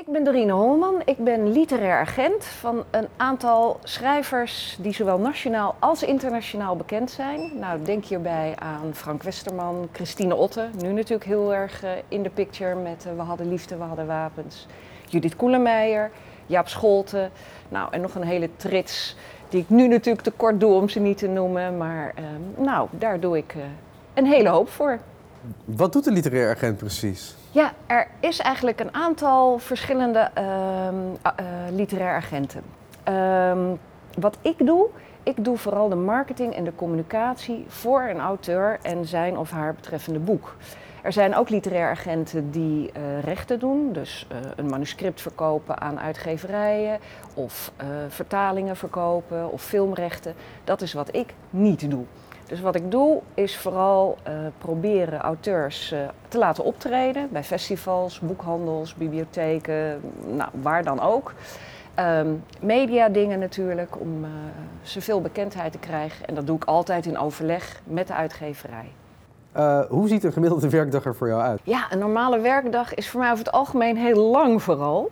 Ik ben Dorine Holman. Ik ben literair agent van een aantal schrijvers die zowel nationaal als internationaal bekend zijn. Nou, denk hierbij aan Frank Westerman, Christine Otte, nu natuurlijk heel erg uh, in de picture met uh, We hadden liefde, we hadden wapens. Judith Koelemeijer, Jaap Scholten, nou en nog een hele trits die ik nu natuurlijk te kort doe om ze niet te noemen. Maar uh, nou, daar doe ik een hele hoop voor. Wat doet een literair agent precies? Ja, er is eigenlijk een aantal verschillende uh, uh, literair agenten. Um, wat ik doe, ik doe vooral de marketing en de communicatie voor een auteur en zijn of haar betreffende boek. Er zijn ook literair agenten die uh, rechten doen, dus uh, een manuscript verkopen aan uitgeverijen of vertalingen verkopen of filmrechten. Dat is wat ik niet doe. Dus wat ik doe is vooral uh, proberen auteurs uh, te laten optreden bij festivals, boekhandels, bibliotheken, nou, waar dan ook. Um, media dingen natuurlijk om uh, zoveel bekendheid te krijgen. En dat doe ik altijd in overleg met de uitgeverij. hoe ziet een gemiddelde werkdag er voor jou uit? Ja, een normale werkdag is voor mij over het algemeen heel lang vooral.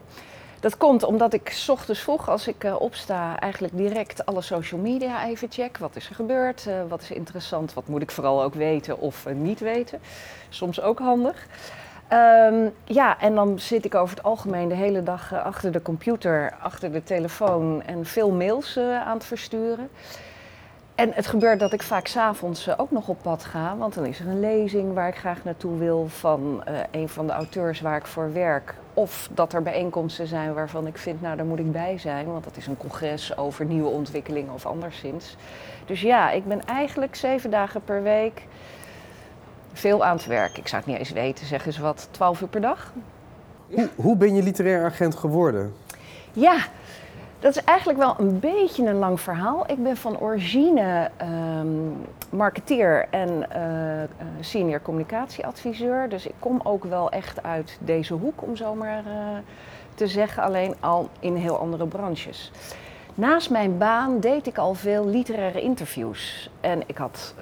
Dat komt omdat ik s ochtends vroeg, als ik uh, opsta, eigenlijk direct alle social media even check. Wat is er gebeurd? Uh, wat is interessant? Wat moet ik vooral ook weten of uh, niet weten? Soms ook handig. Um, ja, en dan zit ik over het algemeen de hele dag achter de computer, achter de telefoon en veel mails aan het versturen. En het gebeurt dat ik vaak s'avonds ook nog op pad ga, want dan is er een lezing waar ik graag naartoe wil van uh, een van de auteurs waar ik voor werk. Of dat er bijeenkomsten zijn waarvan ik vind, nou daar moet ik bij zijn, want dat is een congres over nieuwe ontwikkelingen of anderszins. Dus ja, ik ben eigenlijk zeven dagen per week veel aan het werk. Ik zou het niet eens weten, zeg eens wat, twaalf uur per dag. Hoe, hoe ben je literair agent geworden? Ja, dat is eigenlijk wel een beetje een lang verhaal. Ik ben van origine um, marketeer en uh, senior communicatieadviseur. Dus ik kom ook wel echt uit deze hoek, om zo maar uh, te zeggen. Alleen al in heel andere branches. Naast mijn baan deed ik al veel literaire interviews. En ik had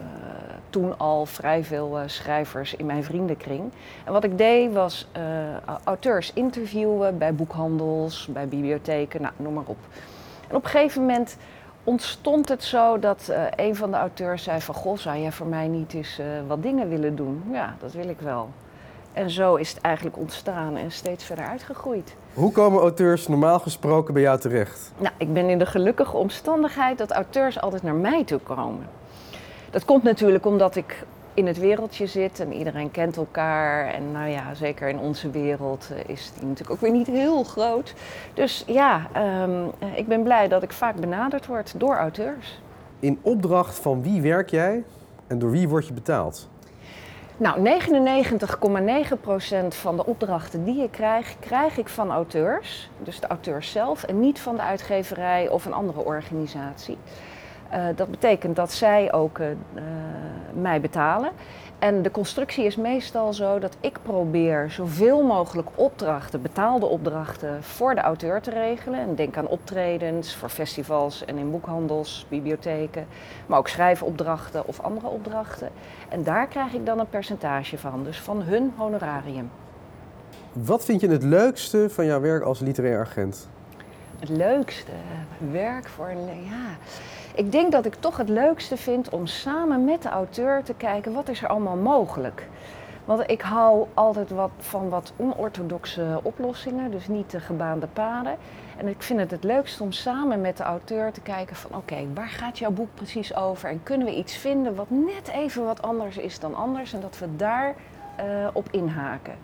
toen al vrij veel uh, schrijvers in mijn vriendenkring. En wat ik deed was uh, auteurs interviewen bij boekhandels, bij bibliotheken, nou, noem maar op. En op een gegeven moment ontstond het zo dat een van de auteurs zei van... Goh, zou jij voor mij niet eens wat dingen willen doen? Ja, dat wil ik wel. En zo is het eigenlijk ontstaan en steeds verder uitgegroeid. Hoe komen auteurs normaal gesproken bij jou terecht? Nou, ik ben in de gelukkige omstandigheid dat auteurs altijd naar mij toe komen. Dat komt natuurlijk omdat ik in het wereldje zit en iedereen kent elkaar. En nou ja, zeker in onze wereld is die natuurlijk ook weer niet heel groot. Dus ja, um, ik ben blij dat ik vaak benaderd word door auteurs. In opdracht van wie werk jij en door wie word je betaald? Nou, 99,9% van de opdrachten die ik krijg, krijg ik van auteurs. Dus de auteurs zelf en niet van de uitgeverij of een andere organisatie. Uh, dat betekent dat zij ook uh, uh, mij betalen. En de constructie is meestal zo dat ik probeer zoveel mogelijk opdrachten, betaalde opdrachten, voor de auteur te regelen. En denk aan optredens voor festivals en in boekhandels, bibliotheken, maar ook schrijfopdrachten of andere opdrachten. En daar krijg ik dan een percentage van, dus van hun honorarium. Wat vind je het leukste van jouw werk als literair agent? Het leukste werk voor een. Ja. Ik denk dat ik toch het leukste vind om samen met de auteur te kijken wat is er allemaal mogelijk. Want ik hou altijd wat van wat onorthodoxe oplossingen, dus niet de gebaande paden. En ik vind het het leukst om samen met de auteur te kijken van oké, waar gaat jouw boek precies over? En kunnen we iets vinden wat net even wat anders is dan anders en dat we daar uh, op inhaken.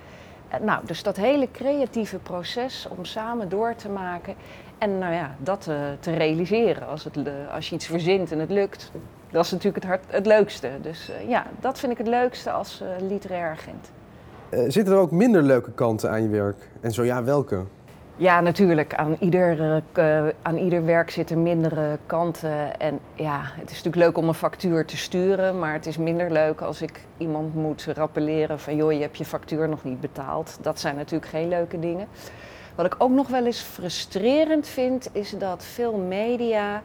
Nou, dus dat hele creatieve proces om samen door te maken en nou ja, dat uh, te realiseren als, het, als je iets verzint en het lukt, dat is natuurlijk het, het leukste. Dus uh, ja, dat vind ik het leukste als literair agent. zitten er ook minder leuke kanten aan je werk? En zo ja, welke? Ja, natuurlijk. Aan ieder, aan ieder werk zitten mindere kanten. En ja, het is natuurlijk leuk om een factuur te sturen, maar het is minder leuk als ik iemand moet rappelleren van joh, je hebt je factuur nog niet betaald. Dat zijn natuurlijk geen leuke dingen. Wat ik ook nog wel eens frustrerend vind, is dat veel media,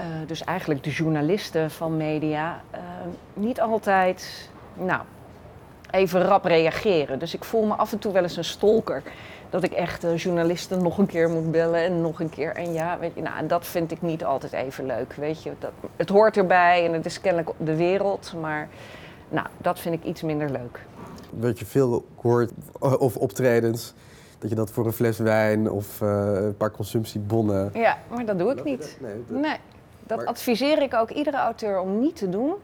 uh, dus eigenlijk de journalisten van media, niet altijd, nou, even rap reageren. Dus ik voel me af en toe wel eens een stalker. Dat ik echt uh, journalisten nog een keer moet bellen en nog een keer. En ja, weet je, nou, dat vind ik niet altijd even leuk. Weet je, dat, het hoort erbij en het is kennelijk de wereld. Maar nou, dat vind ik iets minder leuk. Wat je veel hoort, of optredens, dat je dat voor een fles wijn of uh, een paar consumptiebonnen. Ja, maar dat doe ik niet. Nee, nee dat adviseer ik ook iedere auteur om niet te doen.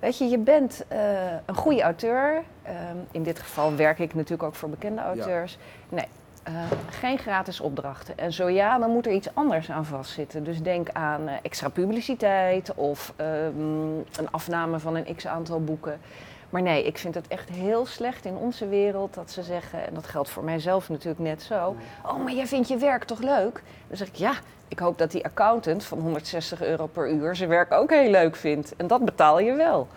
Weet je, je bent uh, een goede auteur. Uh, in dit geval werk ik natuurlijk ook voor bekende auteurs. Nee, uh, geen gratis opdrachten. En zo ja, dan moet er iets anders aan vastzitten. Dus denk aan uh, extra publiciteit of um, een afname van een x aantal boeken. Maar nee, ik vind het echt heel slecht in onze wereld dat ze zeggen, en dat geldt voor mijzelf natuurlijk net zo. Oh, maar jij vindt je werk toch leuk? Dan zeg ik ja, ik hoop dat die accountant van 160 euro per uur zijn werk ook heel leuk vindt. En dat betaal je wel.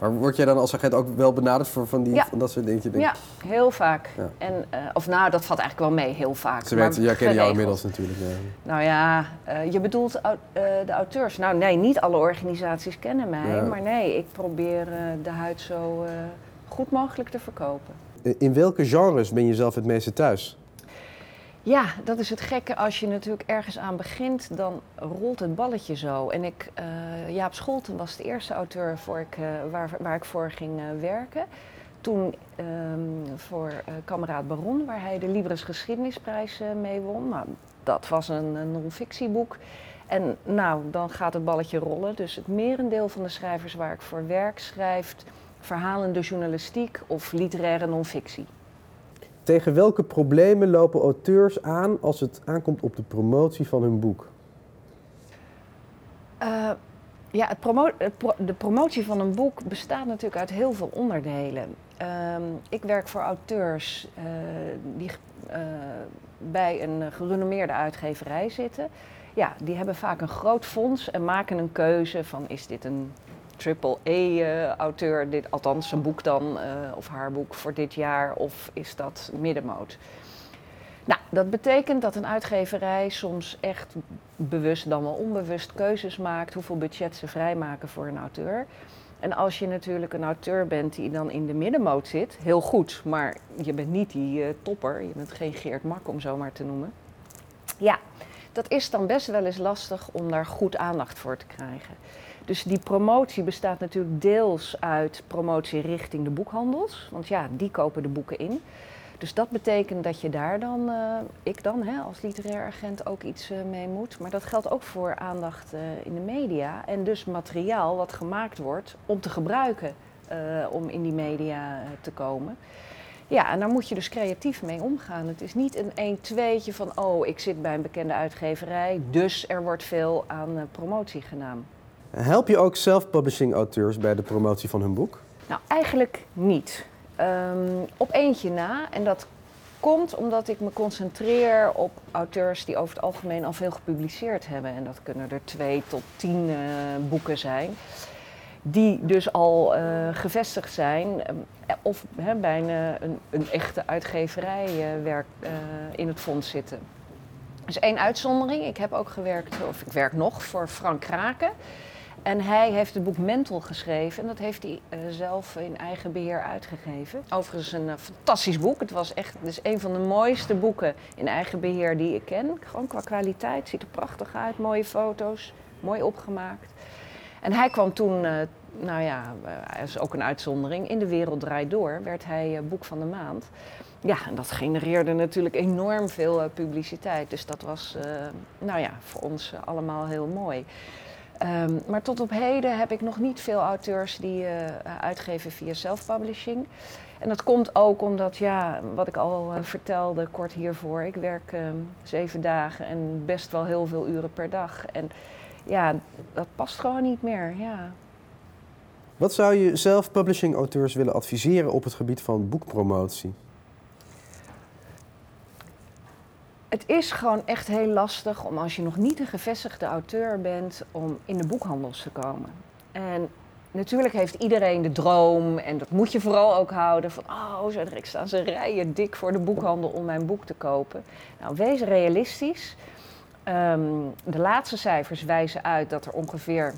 Maar word jij dan als agent ook wel benaderd voor van, die, van dat soort dingen? Ja, heel vaak. Ja. En, uh, of nou, dat valt eigenlijk wel mee, heel vaak. Ze weten, jij kent jou inmiddels natuurlijk. Ja. Nou ja, uh, je bedoelt uh, de auteurs. Nou nee, niet alle organisaties kennen mij. Maar nee, ik probeer de huid zo goed mogelijk te verkopen. In welke genres ben je zelf het meeste thuis? Ja, dat is het gekke. Als je natuurlijk ergens aan begint, dan rolt het balletje zo. En ik, uh, Jaap Scholten was de eerste auteur voor ik, uh, waar, waar ik voor ging uh, werken. Toen um, voor Kameraad Baron, waar hij de Libris Geschiedenisprijs mee won. Nou, dat was een, een non-fictieboek. En nou, dan gaat het balletje rollen. Dus het merendeel van de schrijvers waar ik voor werk schrijft verhalende journalistiek of literaire non-fictie. Tegen welke problemen lopen auteurs aan als het aankomt op de promotie van hun boek? Uh, ja, het promo de promotie van een boek bestaat natuurlijk uit heel veel onderdelen. Uh, ik werk voor auteurs uh, die uh, bij een gerenommeerde uitgeverij zitten. Ja, die hebben vaak een groot fonds en maken een keuze van is dit een triple-E-auteur, dit, althans zijn boek dan, uh, of haar boek voor dit jaar, of is dat middenmoot? Nou, dat betekent dat een uitgeverij soms echt bewust dan wel onbewust keuzes maakt hoeveel budget ze vrijmaken voor een auteur. En als je natuurlijk een auteur bent die dan in de middenmoot zit, heel goed, maar je bent niet die uh, topper, je bent geen Geert Mak om zo maar te noemen. Ja, dat is dan best wel eens lastig om daar goed aandacht voor te krijgen. Dus die promotie bestaat natuurlijk deels uit promotie richting de boekhandels. Want ja, die kopen de boeken in. Dus dat betekent dat je daar dan, uh, ik dan hè, als literair agent ook iets uh, mee moet. Maar dat geldt ook voor aandacht uh, in de media. En dus materiaal wat gemaakt wordt om te gebruiken om in die media te komen. Ja, en daar moet je dus creatief mee omgaan. Het is niet een 1-2'tje van, oh, ik zit bij een bekende uitgeverij, dus er wordt veel aan promotie gedaan. Help je ook self-publishing auteurs bij de promotie van hun boek? Nou, eigenlijk niet. Um, op eentje na. En dat komt omdat ik me concentreer op auteurs die over het algemeen al veel gepubliceerd hebben. En dat kunnen er twee tot tien uh, boeken zijn. Die dus al uh, gevestigd zijn of he, bij een, een, echte uitgeverij in het fonds zitten. Is één uitzondering. Ik heb ook gewerkt, of ik werk nog, voor Frank Kraken. En hij heeft het boek Mental geschreven en dat heeft hij uh, zelf in eigen beheer uitgegeven. Overigens een uh, fantastisch boek. Het was echt is een van de mooiste boeken in eigen beheer die ik ken. Gewoon qua kwaliteit, ziet er prachtig uit, mooie foto's, mooi opgemaakt. En hij kwam toen, uh, nou ja, dat is ook een uitzondering, in de wereld draait door, werd hij boek van de maand. Ja, en dat genereerde natuurlijk enorm veel publiciteit. Dus dat was, nou ja, voor ons allemaal heel mooi. Um, maar tot op heden heb ik nog niet veel auteurs die uh, uitgeven via self-publishing. En dat komt ook omdat, ja, wat ik al uh, vertelde kort hiervoor, ik werk uh, zeven dagen en best wel heel veel uren per dag. En ja, dat past gewoon niet meer, ja. Wat zou je self-publishing auteurs willen adviseren op het gebied van boekpromotie? Het is gewoon echt heel lastig om als je nog niet een gevestigde auteur bent, om in de boekhandels te komen. En natuurlijk heeft iedereen de droom, en dat moet je vooral ook houden, van oh, direct staan ze rijen dik voor de boekhandel om mijn boek te kopen. Nou, wees realistisch. Um, de laatste cijfers wijzen uit dat er ongeveer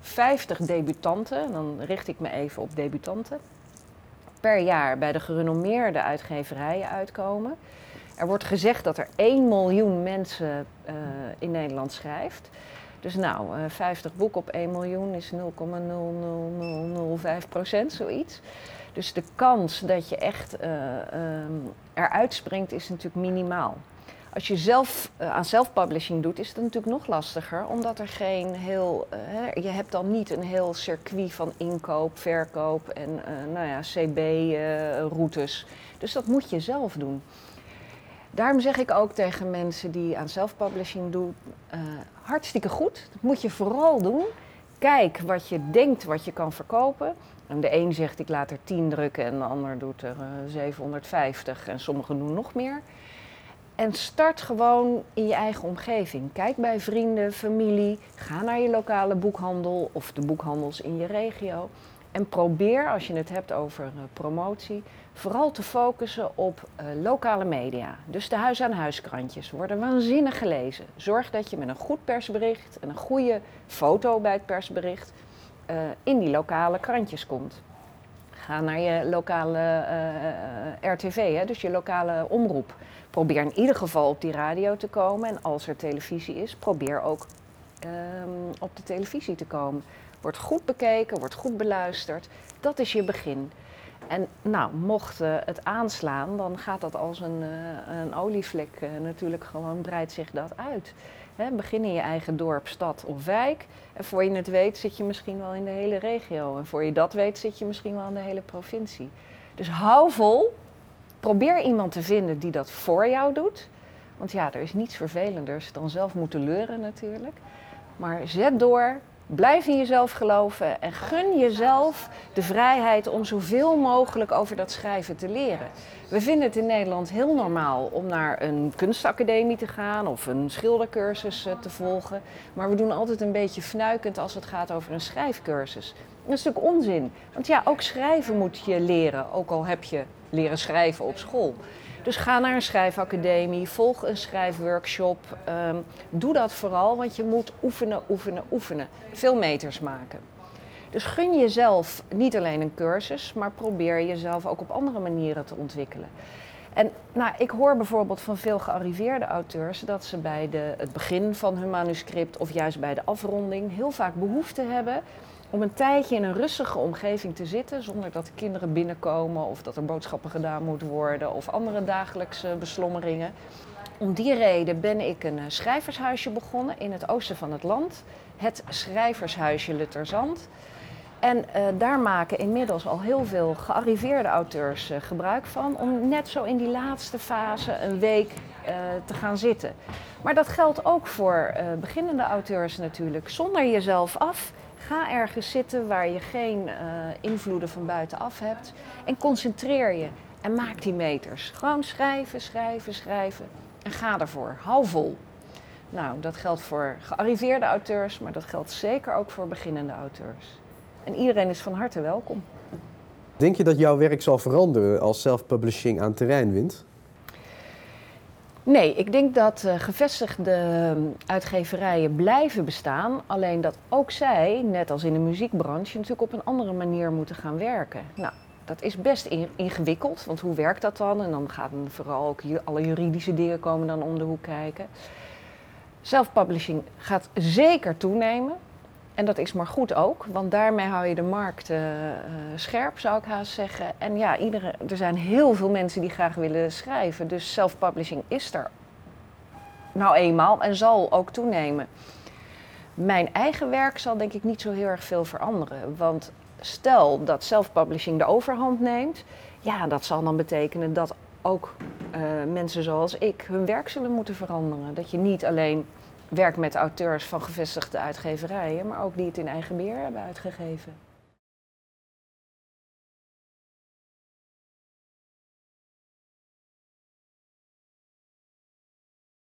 50 debutanten, dan richt ik me even op debutanten, per jaar bij de gerenommeerde uitgeverijen uitkomen. Er wordt gezegd dat er 1 miljoen mensen uh, in Nederland schrijft. Dus nou, uh, 50 boeken op 1 miljoen is 0,00005 procent, zoiets. Dus de kans dat je echt uh, um, eruit springt is natuurlijk minimaal. Als je zelf uh, aan self-publishing doet, is het natuurlijk nog lastiger, omdat er geen heel. Je hebt dan niet een heel circuit van inkoop, verkoop en nou ja, CB-routes. dus dat moet je zelf doen. Daarom zeg ik ook tegen mensen die aan self-publishing doen: hartstikke goed. Dat moet je vooral doen. Kijk wat je denkt wat je kan verkopen. En de een zegt ik laat er 10 drukken en de ander doet er 750 en sommigen doen nog meer. En start gewoon in je eigen omgeving. Kijk bij vrienden, familie. Ga naar je lokale boekhandel of de boekhandels in je regio. En probeer, als je het hebt over uh, promotie, vooral te focussen op uh, lokale media. Dus de huis-aan-huiskrantjes worden waanzinnig gelezen. Zorg dat je met een goed persbericht en een goede foto bij het persbericht uh, in die lokale krantjes komt. Ga naar je lokale RTV, hè, dus je lokale omroep probeer in ieder geval op die radio te komen. En als er televisie is, probeer ook um, op de televisie te komen. Wordt goed bekeken, wordt goed beluisterd. Dat is je begin. En nou, mocht uh, het aanslaan, dan gaat dat als een, uh, een olievlek uh, natuurlijk gewoon, breidt zich dat uit. Hè, begin in je eigen dorp, stad of wijk. En voor je het weet zit je misschien wel in de hele regio. En voor je dat weet zit je misschien wel in de hele provincie. Dus hou vol, probeer iemand te vinden die dat voor jou doet. Want ja, er is niets vervelenders dan zelf moeten leuren natuurlijk. Maar zet door, blijf in jezelf geloven en gun jezelf de vrijheid om zoveel mogelijk over dat schrijven te leren. We vinden het in Nederland heel normaal om naar een kunstacademie te gaan of een schildercursus te volgen. Maar we doen altijd een beetje fnuikend als het gaat over een schrijfcursus. Dat is natuurlijk onzin. Want ja, ook schrijven moet je leren, ook al heb je leren schrijven op school. Dus ga naar een schrijfacademie, volg een schrijfworkshop. Um, doe dat vooral, want je moet oefenen, oefenen, oefenen. Veel meters maken. Dus gun jezelf niet alleen een cursus, maar probeer jezelf ook op andere manieren te ontwikkelen. En nou, ik hoor bijvoorbeeld van veel gearriveerde auteurs dat ze bij de, het begin van hun manuscript of juist bij de afronding heel vaak behoefte hebben om een tijdje in een rustige omgeving te zitten zonder dat de kinderen binnenkomen of dat er boodschappen gedaan moeten worden of andere dagelijkse beslommeringen. Om die reden ben ik een schrijvershuisje begonnen in het oosten van het land, het Schrijvershuisje Lutterzand. En uh, daar maken inmiddels al heel veel gearriveerde auteurs uh, gebruik van om net zo in die laatste fase een week te gaan zitten. Maar dat geldt ook voor beginnende auteurs natuurlijk. Zonder jezelf af Ga ergens zitten waar je geen uh, invloeden van buitenaf hebt. En concentreer je en maak die meters. Gewoon schrijven, schrijven, schrijven. En ga ervoor. Hou vol. Nou, dat geldt voor gearriveerde auteurs, maar dat geldt zeker ook voor beginnende auteurs. En iedereen is van harte welkom. Denk je dat jouw werk zal veranderen als self-publishing aan terrein wint? Nee, ik denk dat uh, gevestigde uitgeverijen blijven bestaan. Alleen dat ook zij, net als in de muziekbranche, natuurlijk op een andere manier moeten gaan werken. Nou, dat is best in, ingewikkeld, want hoe werkt dat dan? En dan gaan vooral ook alle juridische dingen komen dan om de hoek kijken. Self-publishing gaat zeker toenemen. En dat is maar goed ook, want daarmee hou je de markt uh, uh, scherp, zou ik haast zeggen. En ja, er zijn heel veel mensen die graag willen schrijven. Dus self-publishing is er nou eenmaal en zal ook toenemen. Mijn eigen werk zal denk ik niet zo heel erg veel veranderen. Want stel dat self-publishing de overhand neemt, ja, dat zal dan betekenen dat ook uh, mensen zoals ik hun werk zullen moeten veranderen. Dat je niet alleen werk met auteurs van gevestigde uitgeverijen, maar ook die het in eigen beheer hebben uitgegeven.